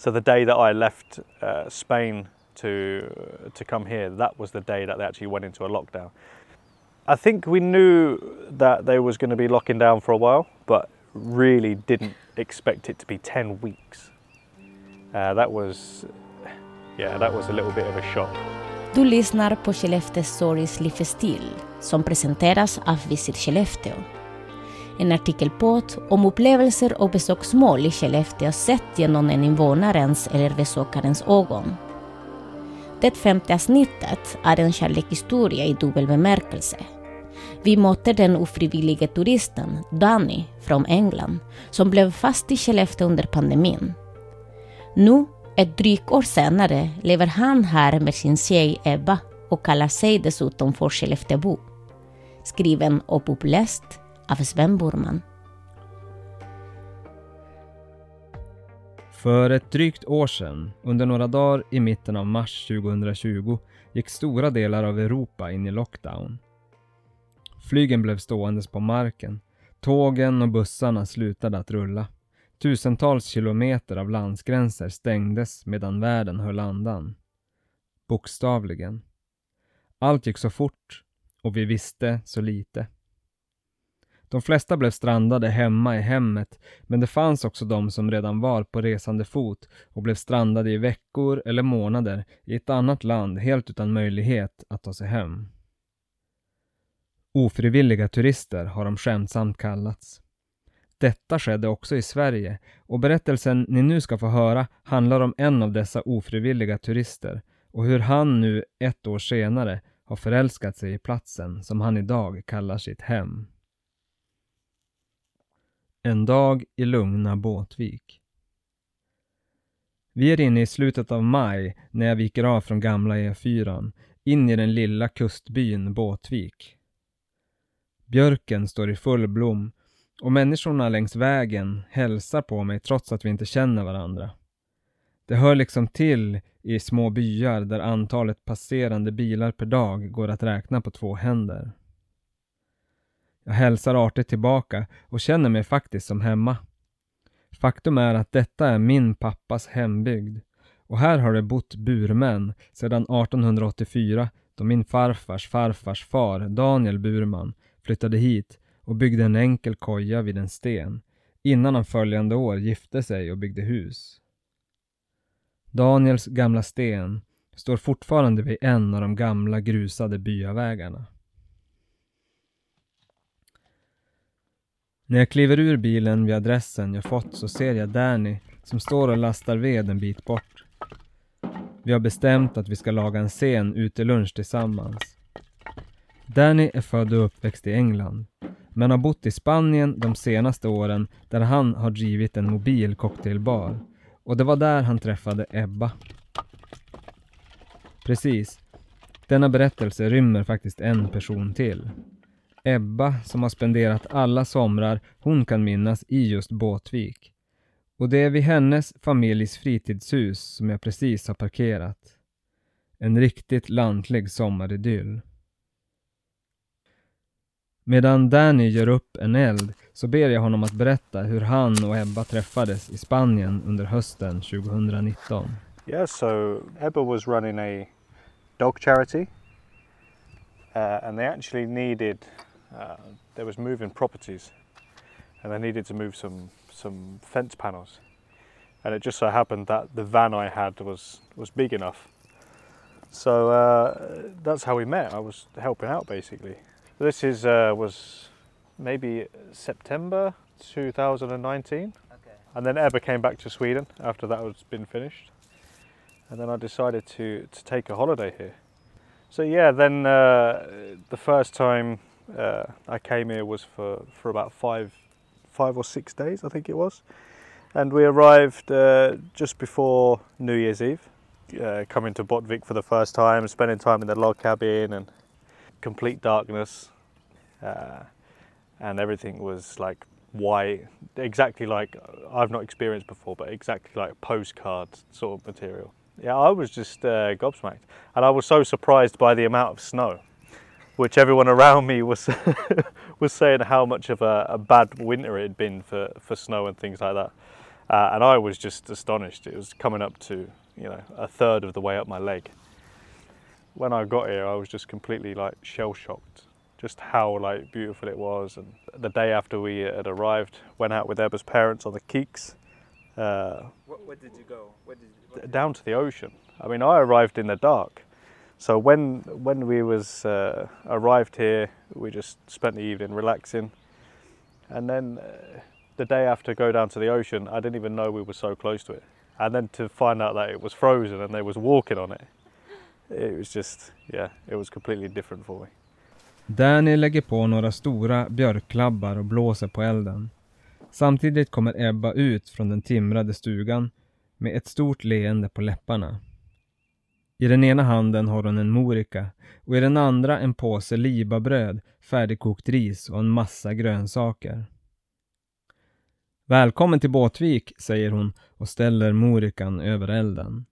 So the day that I left uh, Spain to to come here, that was the day that they actually went into a lockdown. I think we knew that they was going to be locking down for a while, but really didn't expect it to be 10 weeks. Uh, that was, yeah, that was a little bit of a shock. Du lyssnar på Skellefteå Stories Livsstil som presenteras av Visit Skellefteå. En artikelpodd om upplevelser och besöksmål i Skellefteå sett genom en invånarens eller besökarens ögon. Det femte avsnittet är en kärlekshistoria i dubbel bemärkelse. Vi möter den ofrivillige turisten Danny från England som blev fast i Skellefteå under pandemin. Nu, ett drygt år senare, lever han här med sin tjej Ebba och kallar sig dessutom för Skelleftebo. Skriven och uppläst av Sven Burman. För ett drygt år sedan, under några dagar i mitten av mars 2020, gick stora delar av Europa in i lockdown. Flygen blev ståendes på marken. Tågen och bussarna slutade att rulla. Tusentals kilometer av landsgränser stängdes medan världen höll andan. Bokstavligen. Allt gick så fort och vi visste så lite. De flesta blev strandade hemma i hemmet, men det fanns också de som redan var på resande fot och blev strandade i veckor eller månader i ett annat land helt utan möjlighet att ta sig hem. Ofrivilliga turister har de skämtsamt kallats. Detta skedde också i Sverige och berättelsen ni nu ska få höra handlar om en av dessa ofrivilliga turister och hur han nu ett år senare har förälskat sig i platsen som han idag kallar sitt hem. En dag i lugna Båtvik. Vi är inne i slutet av maj när jag viker av från gamla E4 in i den lilla kustbyn Båtvik. Björken står i full blom och människorna längs vägen hälsar på mig trots att vi inte känner varandra. Det hör liksom till i små byar där antalet passerande bilar per dag går att räkna på två händer. Jag hälsar artigt tillbaka och känner mig faktiskt som hemma. Faktum är att detta är min pappas hembygd och här har det bott burmän sedan 1884 då min farfars farfars far Daniel Burman flyttade hit och byggde en enkel koja vid en sten innan han följande år gifte sig och byggde hus. Daniels gamla sten står fortfarande vid en av de gamla grusade byavägarna. När jag kliver ur bilen vid adressen jag fått så ser jag Danny som står och lastar ved en bit bort. Vi har bestämt att vi ska laga en sen utelunch tillsammans. Danny är född och uppväxt i England, men har bott i Spanien de senaste åren där han har drivit en mobil cocktailbar. Och det var där han träffade Ebba. Precis. Denna berättelse rymmer faktiskt en person till. Ebba som har spenderat alla somrar hon kan minnas i just Båtvik. Och det är vid hennes familjs fritidshus som jag precis har parkerat. En riktigt lantlig sommaridyll. Medan Danny gör upp en eld så ber jag honom att berätta hur han och Ebba träffades i Spanien under hösten 2019. Yeah, so Ebba was running a dog charity uh, and they actually needed, uh, there was moving properties and they needed to move some, some fence panels. And it just so happened that the van I had was, was big enough. So uh, that's how we met. I was helping out basically. This is uh, was maybe September 2019, Okay. and then Ebba came back to Sweden after that was been finished, and then I decided to to take a holiday here. So yeah, then uh, the first time uh, I came here was for for about five five or six days, I think it was, and we arrived uh, just before New Year's Eve. Uh, coming to Botvik for the first time, spending time in the log cabin and complete darkness, uh, and everything was like white, exactly like I've not experienced before, but exactly like postcard sort of material. Yeah, I was just uh, gobsmacked, and I was so surprised by the amount of snow, which everyone around me was was saying how much of a, a bad winter it had been for, for snow and things like that. uh, and I was just astonished. It was coming up to you know a third of the way up my leg. When I got here, I was just completely like shell shocked, just how like beautiful it was. And the day after we had arrived, went out with Ebba's parents on the Keeks. Uh, Where did you go? Where did you, down to the ocean. I mean, I arrived in the dark, so when when we was uh, arrived here, we just spent the evening relaxing, and then uh, the day after go down to the ocean, I didn't even know we were so close to it, and then to find out that it was frozen and they was walking on it, it was just yeah, it was completely different for me. Danny lägger på några stora björklabbar och blåser på elden. Samtidigt kommer Ebba ut från den timrade stugan med ett stort leende på läpparna. I den ena handen har hon en morika och i den andra en påse libabröd, färdigkokt ris och en massa grönsaker. Välkommen till Båtvik, säger hon och ställer morikan över elden.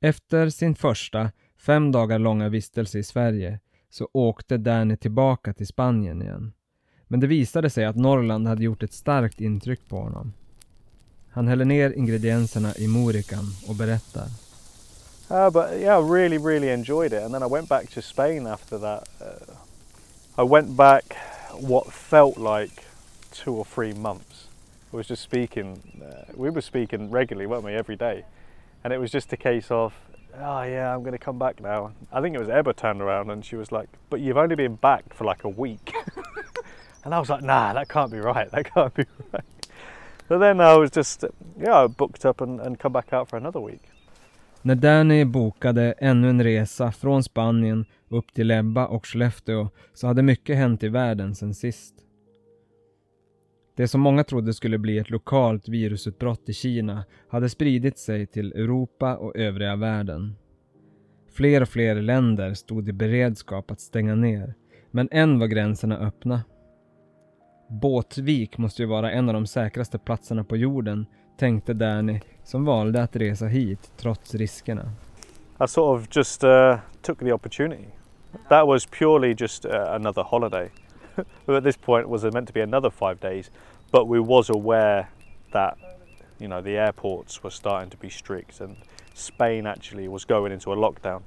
Efter sin första, fem dagar långa vistelse i Sverige så åkte Danny tillbaka till Spanien igen. Men det visade sig att Norrland hade gjort ett starkt intryck på honom. Han häller ner ingredienserna i morikan och berättar. Uh, but yeah, I really, really enjoyed it. And then I went back to Spain after that. Uh, I went back what felt like two or three months. I was just speaking, uh, we were speaking regularly, weren't we, every day. And it was just a case of, oh yeah, I'm going to come back now. I think it was Ebba turned around and she was like, but you've only been back for like a week. and I was like, nah, that can't be right. That can't be right. So then I was just, yeah, I booked up and, and come back out for another week. När Danny bokade ännu en resa från Spanien upp till Lebba och Skellefteå så hade mycket hänt i världen sen sist. Det som många trodde skulle bli ett lokalt virusutbrott i Kina hade spridit sig till Europa och övriga världen. Fler och fler länder stod i beredskap att stänga ner, men än var gränserna öppna. Båtvik måste ju vara en av de säkraste platserna på jorden, tänkte Danny som valde att resa hit trots riskerna. I sort of just uh, took the opportunity. That was purely just uh, another holiday. at this point, it was meant to be another five days, but we was aware that you know the airports were starting to be strict, and Spain actually was going into a lockdown.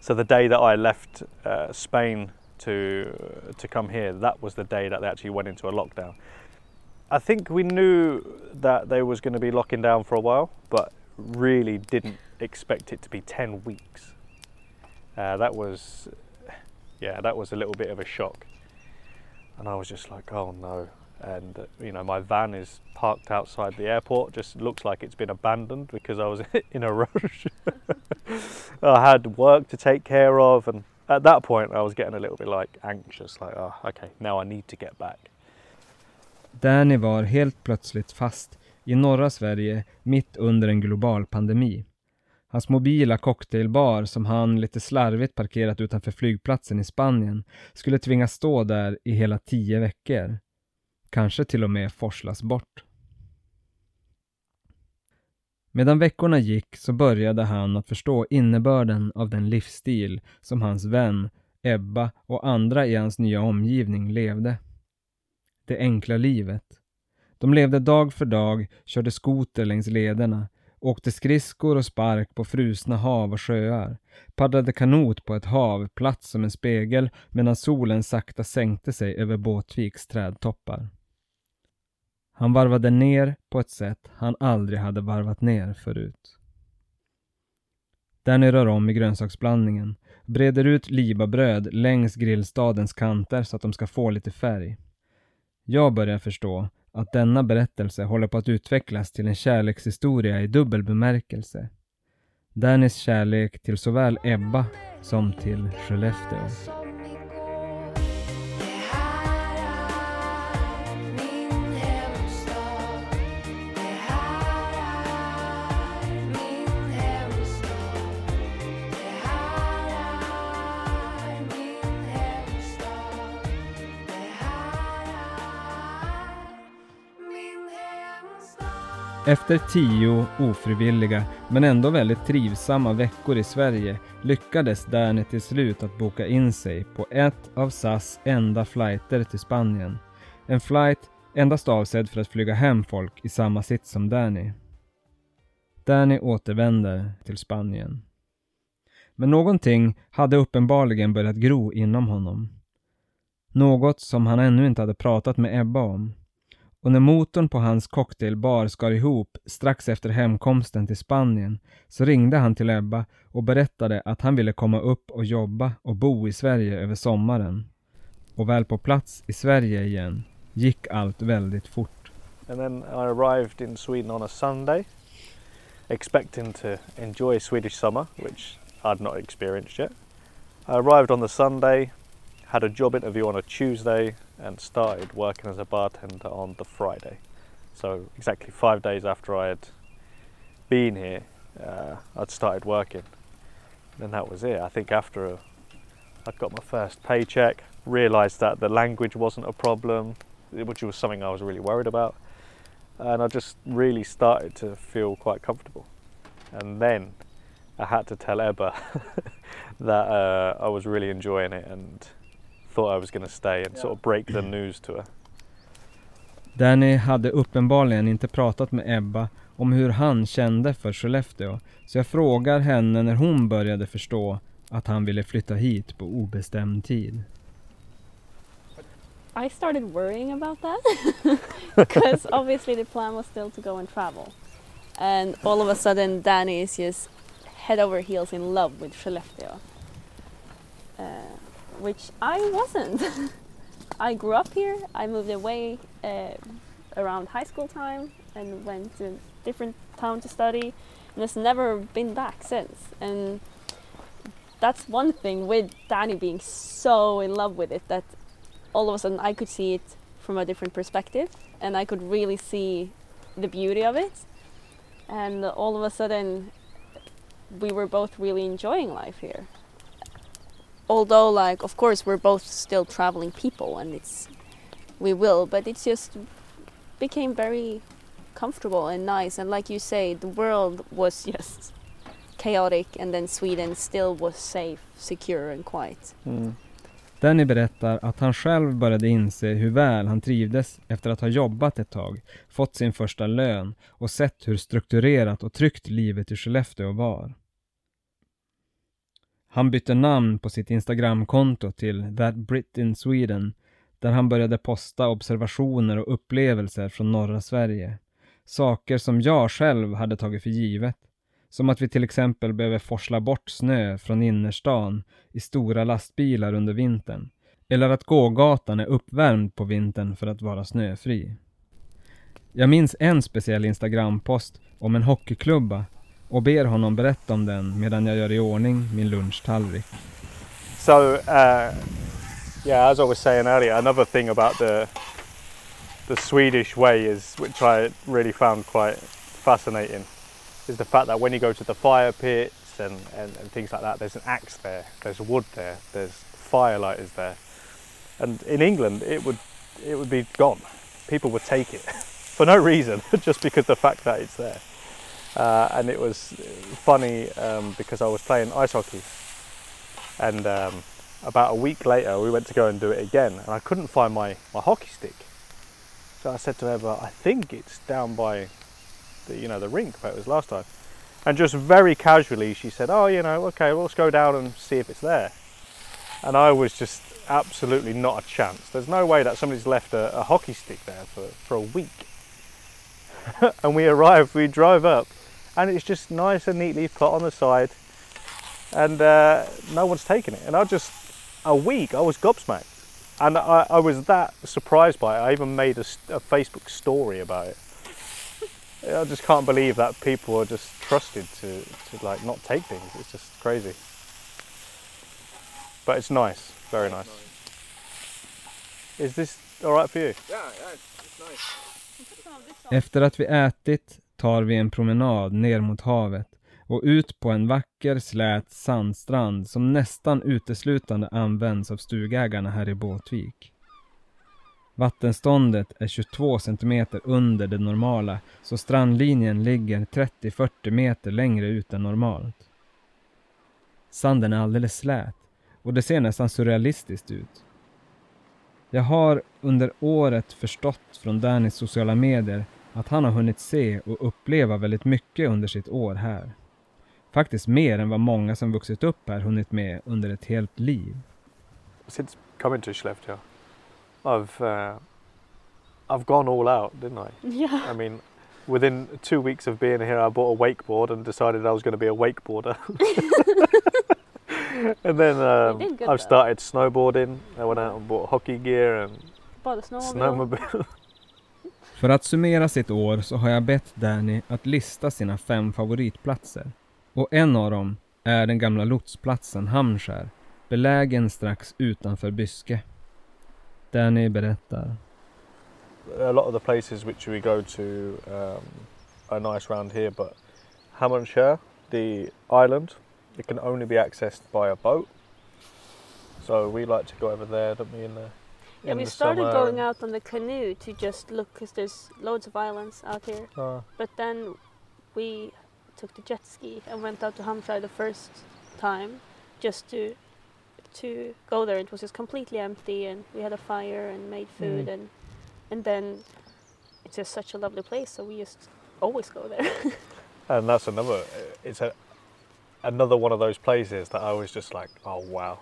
So the day that I left uh, Spain to to come here, that was the day that they actually went into a lockdown. I think we knew that they was going to be locking down for a while, but really didn't expect it to be 10 weeks. Uh, that was, yeah, that was a little bit of a shock. And I was just like, oh no. And, uh, you know, my van is parked outside the airport, just looks like it's been abandoned because I was in a rush. I had work to take care of, and at that point, I was getting a little bit like anxious, like, oh, okay, now I need to get back. Danny var helt plötsligt fast i norra Sverige mitt under en global pandemi. Hans mobila cocktailbar som han lite slarvigt parkerat utanför flygplatsen i Spanien skulle tvingas stå där i hela tio veckor. Kanske till och med forslas bort. Medan veckorna gick så började han att förstå innebörden av den livsstil som hans vän Ebba och andra i hans nya omgivning levde. Det enkla livet. De levde dag för dag, körde skoter längs lederna, åkte skridskor och spark på frusna hav och sjöar, paddlade kanot på ett hav platt som en spegel medan solen sakta sänkte sig över Båtviks trädtoppar. Han varvade ner på ett sätt han aldrig hade varvat ner förut. Danny rör om i grönsaksblandningen, breder ut libabröd längs grillstadens kanter så att de ska få lite färg. Jag börjar förstå att denna berättelse håller på att utvecklas till en kärlekshistoria i dubbel bemärkelse. Dannys kärlek till såväl Ebba som till Skellefteå. Efter tio ofrivilliga, men ändå väldigt trivsamma veckor i Sverige lyckades Danny till slut att boka in sig på ett av SAS enda flighter till Spanien. En flight endast avsedd för att flyga hem folk i samma sits som Danny. Danny återvänder till Spanien. Men någonting hade uppenbarligen börjat gro inom honom. Något som han ännu inte hade pratat med Ebba om. Och när motorn på hans cocktailbar skar ihop strax efter hemkomsten till Spanien så ringde han till Ebba och berättade att han ville komma upp och jobba och bo i Sverige över sommaren. Och väl på plats i Sverige igen gick allt väldigt fort. And then I arrived in Sweden on a Sunday, expecting to enjoy Swedish summer, which I'd not experienced yet. I arrived on the Sunday, had a job interview on a Tuesday, and started working as a bartender on the Friday. So, exactly five days after I had been here, uh, I'd started working. And that was it. I think after a, I'd got my first paycheck, realised that the language wasn't a problem, which was something I was really worried about. And I just really started to feel quite comfortable. And then I had to tell Ebba that uh, I was really enjoying it and thought I was to stay and sort of break the news to her. Danny hade uppenbarligen inte pratat med Ebba om hur han kände för Skellefteå, så jag frågar henne när hon började förstå att han ville flytta hit på obestämd tid. I started worrying about that because obviously the plan was still to go and travel. And all of a sudden, Danny is just head over heels in love with Skellefteå, which I wasn't. I grew up here, I moved away uh, around high school time and went to a different town to study, and has never been back since. And that's one thing with Danny being so in love with it that all of a sudden I could see it from a different perspective and I could really see the beauty of it. And all of a sudden, we were both really enjoying life here. Although, like, of course, we're both still traveling people and it's, we will, but it's just became very comfortable and nice. And like you say, the world was just chaotic and then Sweden still was safe, secure and quiet. Mm. Danny berättar att han själv började inse hur väl han trivdes efter att ha jobbat ett tag, fått sin första lön och sett hur strukturerat och tryggt livet i Skellefteå var. Han bytte namn på sitt Instagramkonto till That Brit in Sweden där han började posta observationer och upplevelser från norra Sverige. Saker som jag själv hade tagit för givet. Som att vi till exempel behöver forsla bort snö från innerstan i stora lastbilar under vintern. Eller att gågatan är uppvärmd på vintern för att vara snöfri. Jag minns en speciell Instagrampost om en hockeyklubba och ber honom berätta om den medan jag gör i ordning min lunchtallrik. So, uh, yeah, as I was saying earlier, another thing about the the Swedish way is, which I really found quite fascinating, is the fact that when you go to the fire pits and, and, and things like that, there's an axe there, there's wood there, there's firelighters there, and in England it would it would be gone. People would take it for no reason, just because the fact that it's there. Uh, and it was funny um, because I was playing ice hockey, and um, about a week later we went to go and do it again, and I couldn't find my, my hockey stick. So I said to Eva, I think it's down by the you know the rink where it was last time. And just very casually she said, Oh, you know, okay, well, let's go down and see if it's there. And I was just absolutely not a chance. There's no way that somebody's left a, a hockey stick there for, for a week. and we arrive, we drive up, and it's just nice and neatly put on the side, and uh, no one's taken it. And I just, a week, I was gobsmacked. And I, I was that surprised by it. I even made a, a Facebook story about it. I just can't believe that people are just trusted to, to like not take things. It's just crazy. But it's nice, very nice. Is this all right for you? yeah yeah it's nice Efter att vi ätit tar vi en promenad ner mot havet och ut på en vacker slät sandstrand som nästan uteslutande används av stugägarna här i Båtvik. Vattenståndet är 22 centimeter under det normala så strandlinjen ligger 30-40 meter längre ut än normalt. Sanden är alldeles slät och det ser nästan surrealistiskt ut. Jag har under året förstått från Dannys sociala medier att han har hunnit se och uppleva väldigt mycket under sitt år här. Faktiskt mer än vad många som vuxit upp här hunnit med under ett helt liv. Since coming to Skellefteå, I've uh, I've gone all out, didn't I? Yeah. I mean, within two weeks of being here, I bought a wakeboard and decided I was going to be a wakeboarder. and then um, I've though. started snowboarding. I went out and bought hockey gear and Bought a snowmobile. snowmobile. För att summera sitt år så har jag bett Danny att lista sina fem favoritplatser. Och en av dem är den gamla lotsplatsen Hamnskär, belägen strax utanför Byske. Danny berättar. a lot of the places which we go to um, are nice round here, but Hammonshire, the island, it can only be accessed by a boat. So we like to go over there, don't we? In the Yeah, we started summer going out on the canoe to just look because there's loads of islands out here. Uh, But then we took the jet ski and went out to Hampshire the first time just to to go there. It was just completely empty and we had a fire and made food Mm. and and then it's just such a lovely place so we just always go there. and that's another. It's a another one of those places that I was just like, oh wow,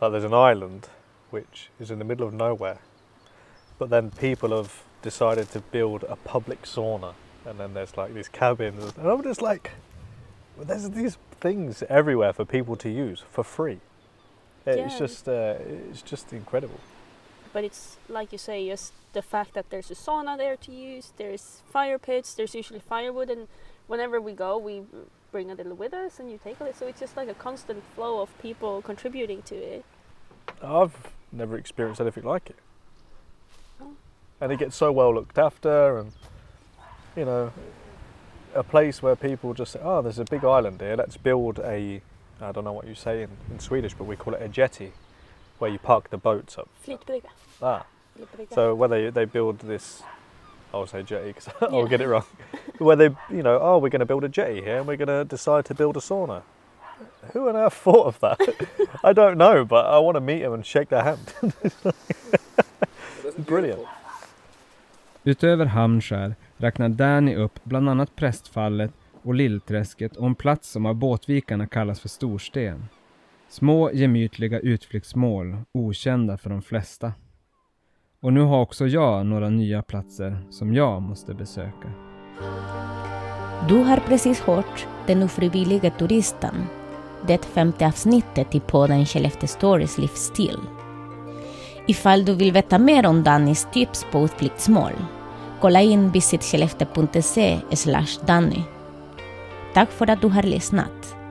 like there's an island which is in the middle of nowhere, but then people have decided to build a public sauna, and then there's like these cabins, and I'm just like, there's these things everywhere for people to use for free. It's Yeah. just, uh, it's just incredible. but it's like you say, just the fact that there's a sauna there to use, there's fire pits, there's usually firewood, and whenever we go, we bring a little with us and you take a little. So it's just like a constant flow of people contributing to it. I've never experienced anything like it. And it gets so well looked after, and you know, a place where people just say, "Oh, there's a big island here. Let's build a." I don't know what you say in, in Swedish, but we call it a jetty, where you park the boats up. Flytbrygga. Ah, Flytbrygga. so where they they build this, I'll say jetty because I'll Yeah. get it wrong. where they, you know, oh, we're going to build a jetty here, and we're going to decide to build a sauna. Who on earth thought of that? I don't know, but I want to meet them and shake their hand. Brilliant. Utöver Hamnskär räknar Danny upp bland annat Prästfallet och Lillträsket och en plats som av båtvikarna kallas för Storsten. Små gemytliga utflyktsmål, okända för de flesta. Och nu har också jag några nya platser som jag måste besöka. Du har precis hört Den ofrivilliga turisten, det femte avsnittet i podden Skellefteå Stories livsstil. Ifall du vill veta mer om Dannys tips på utflyktsmål, kolla in visitskellefteå.se danny. Tack för att du har lyssnat.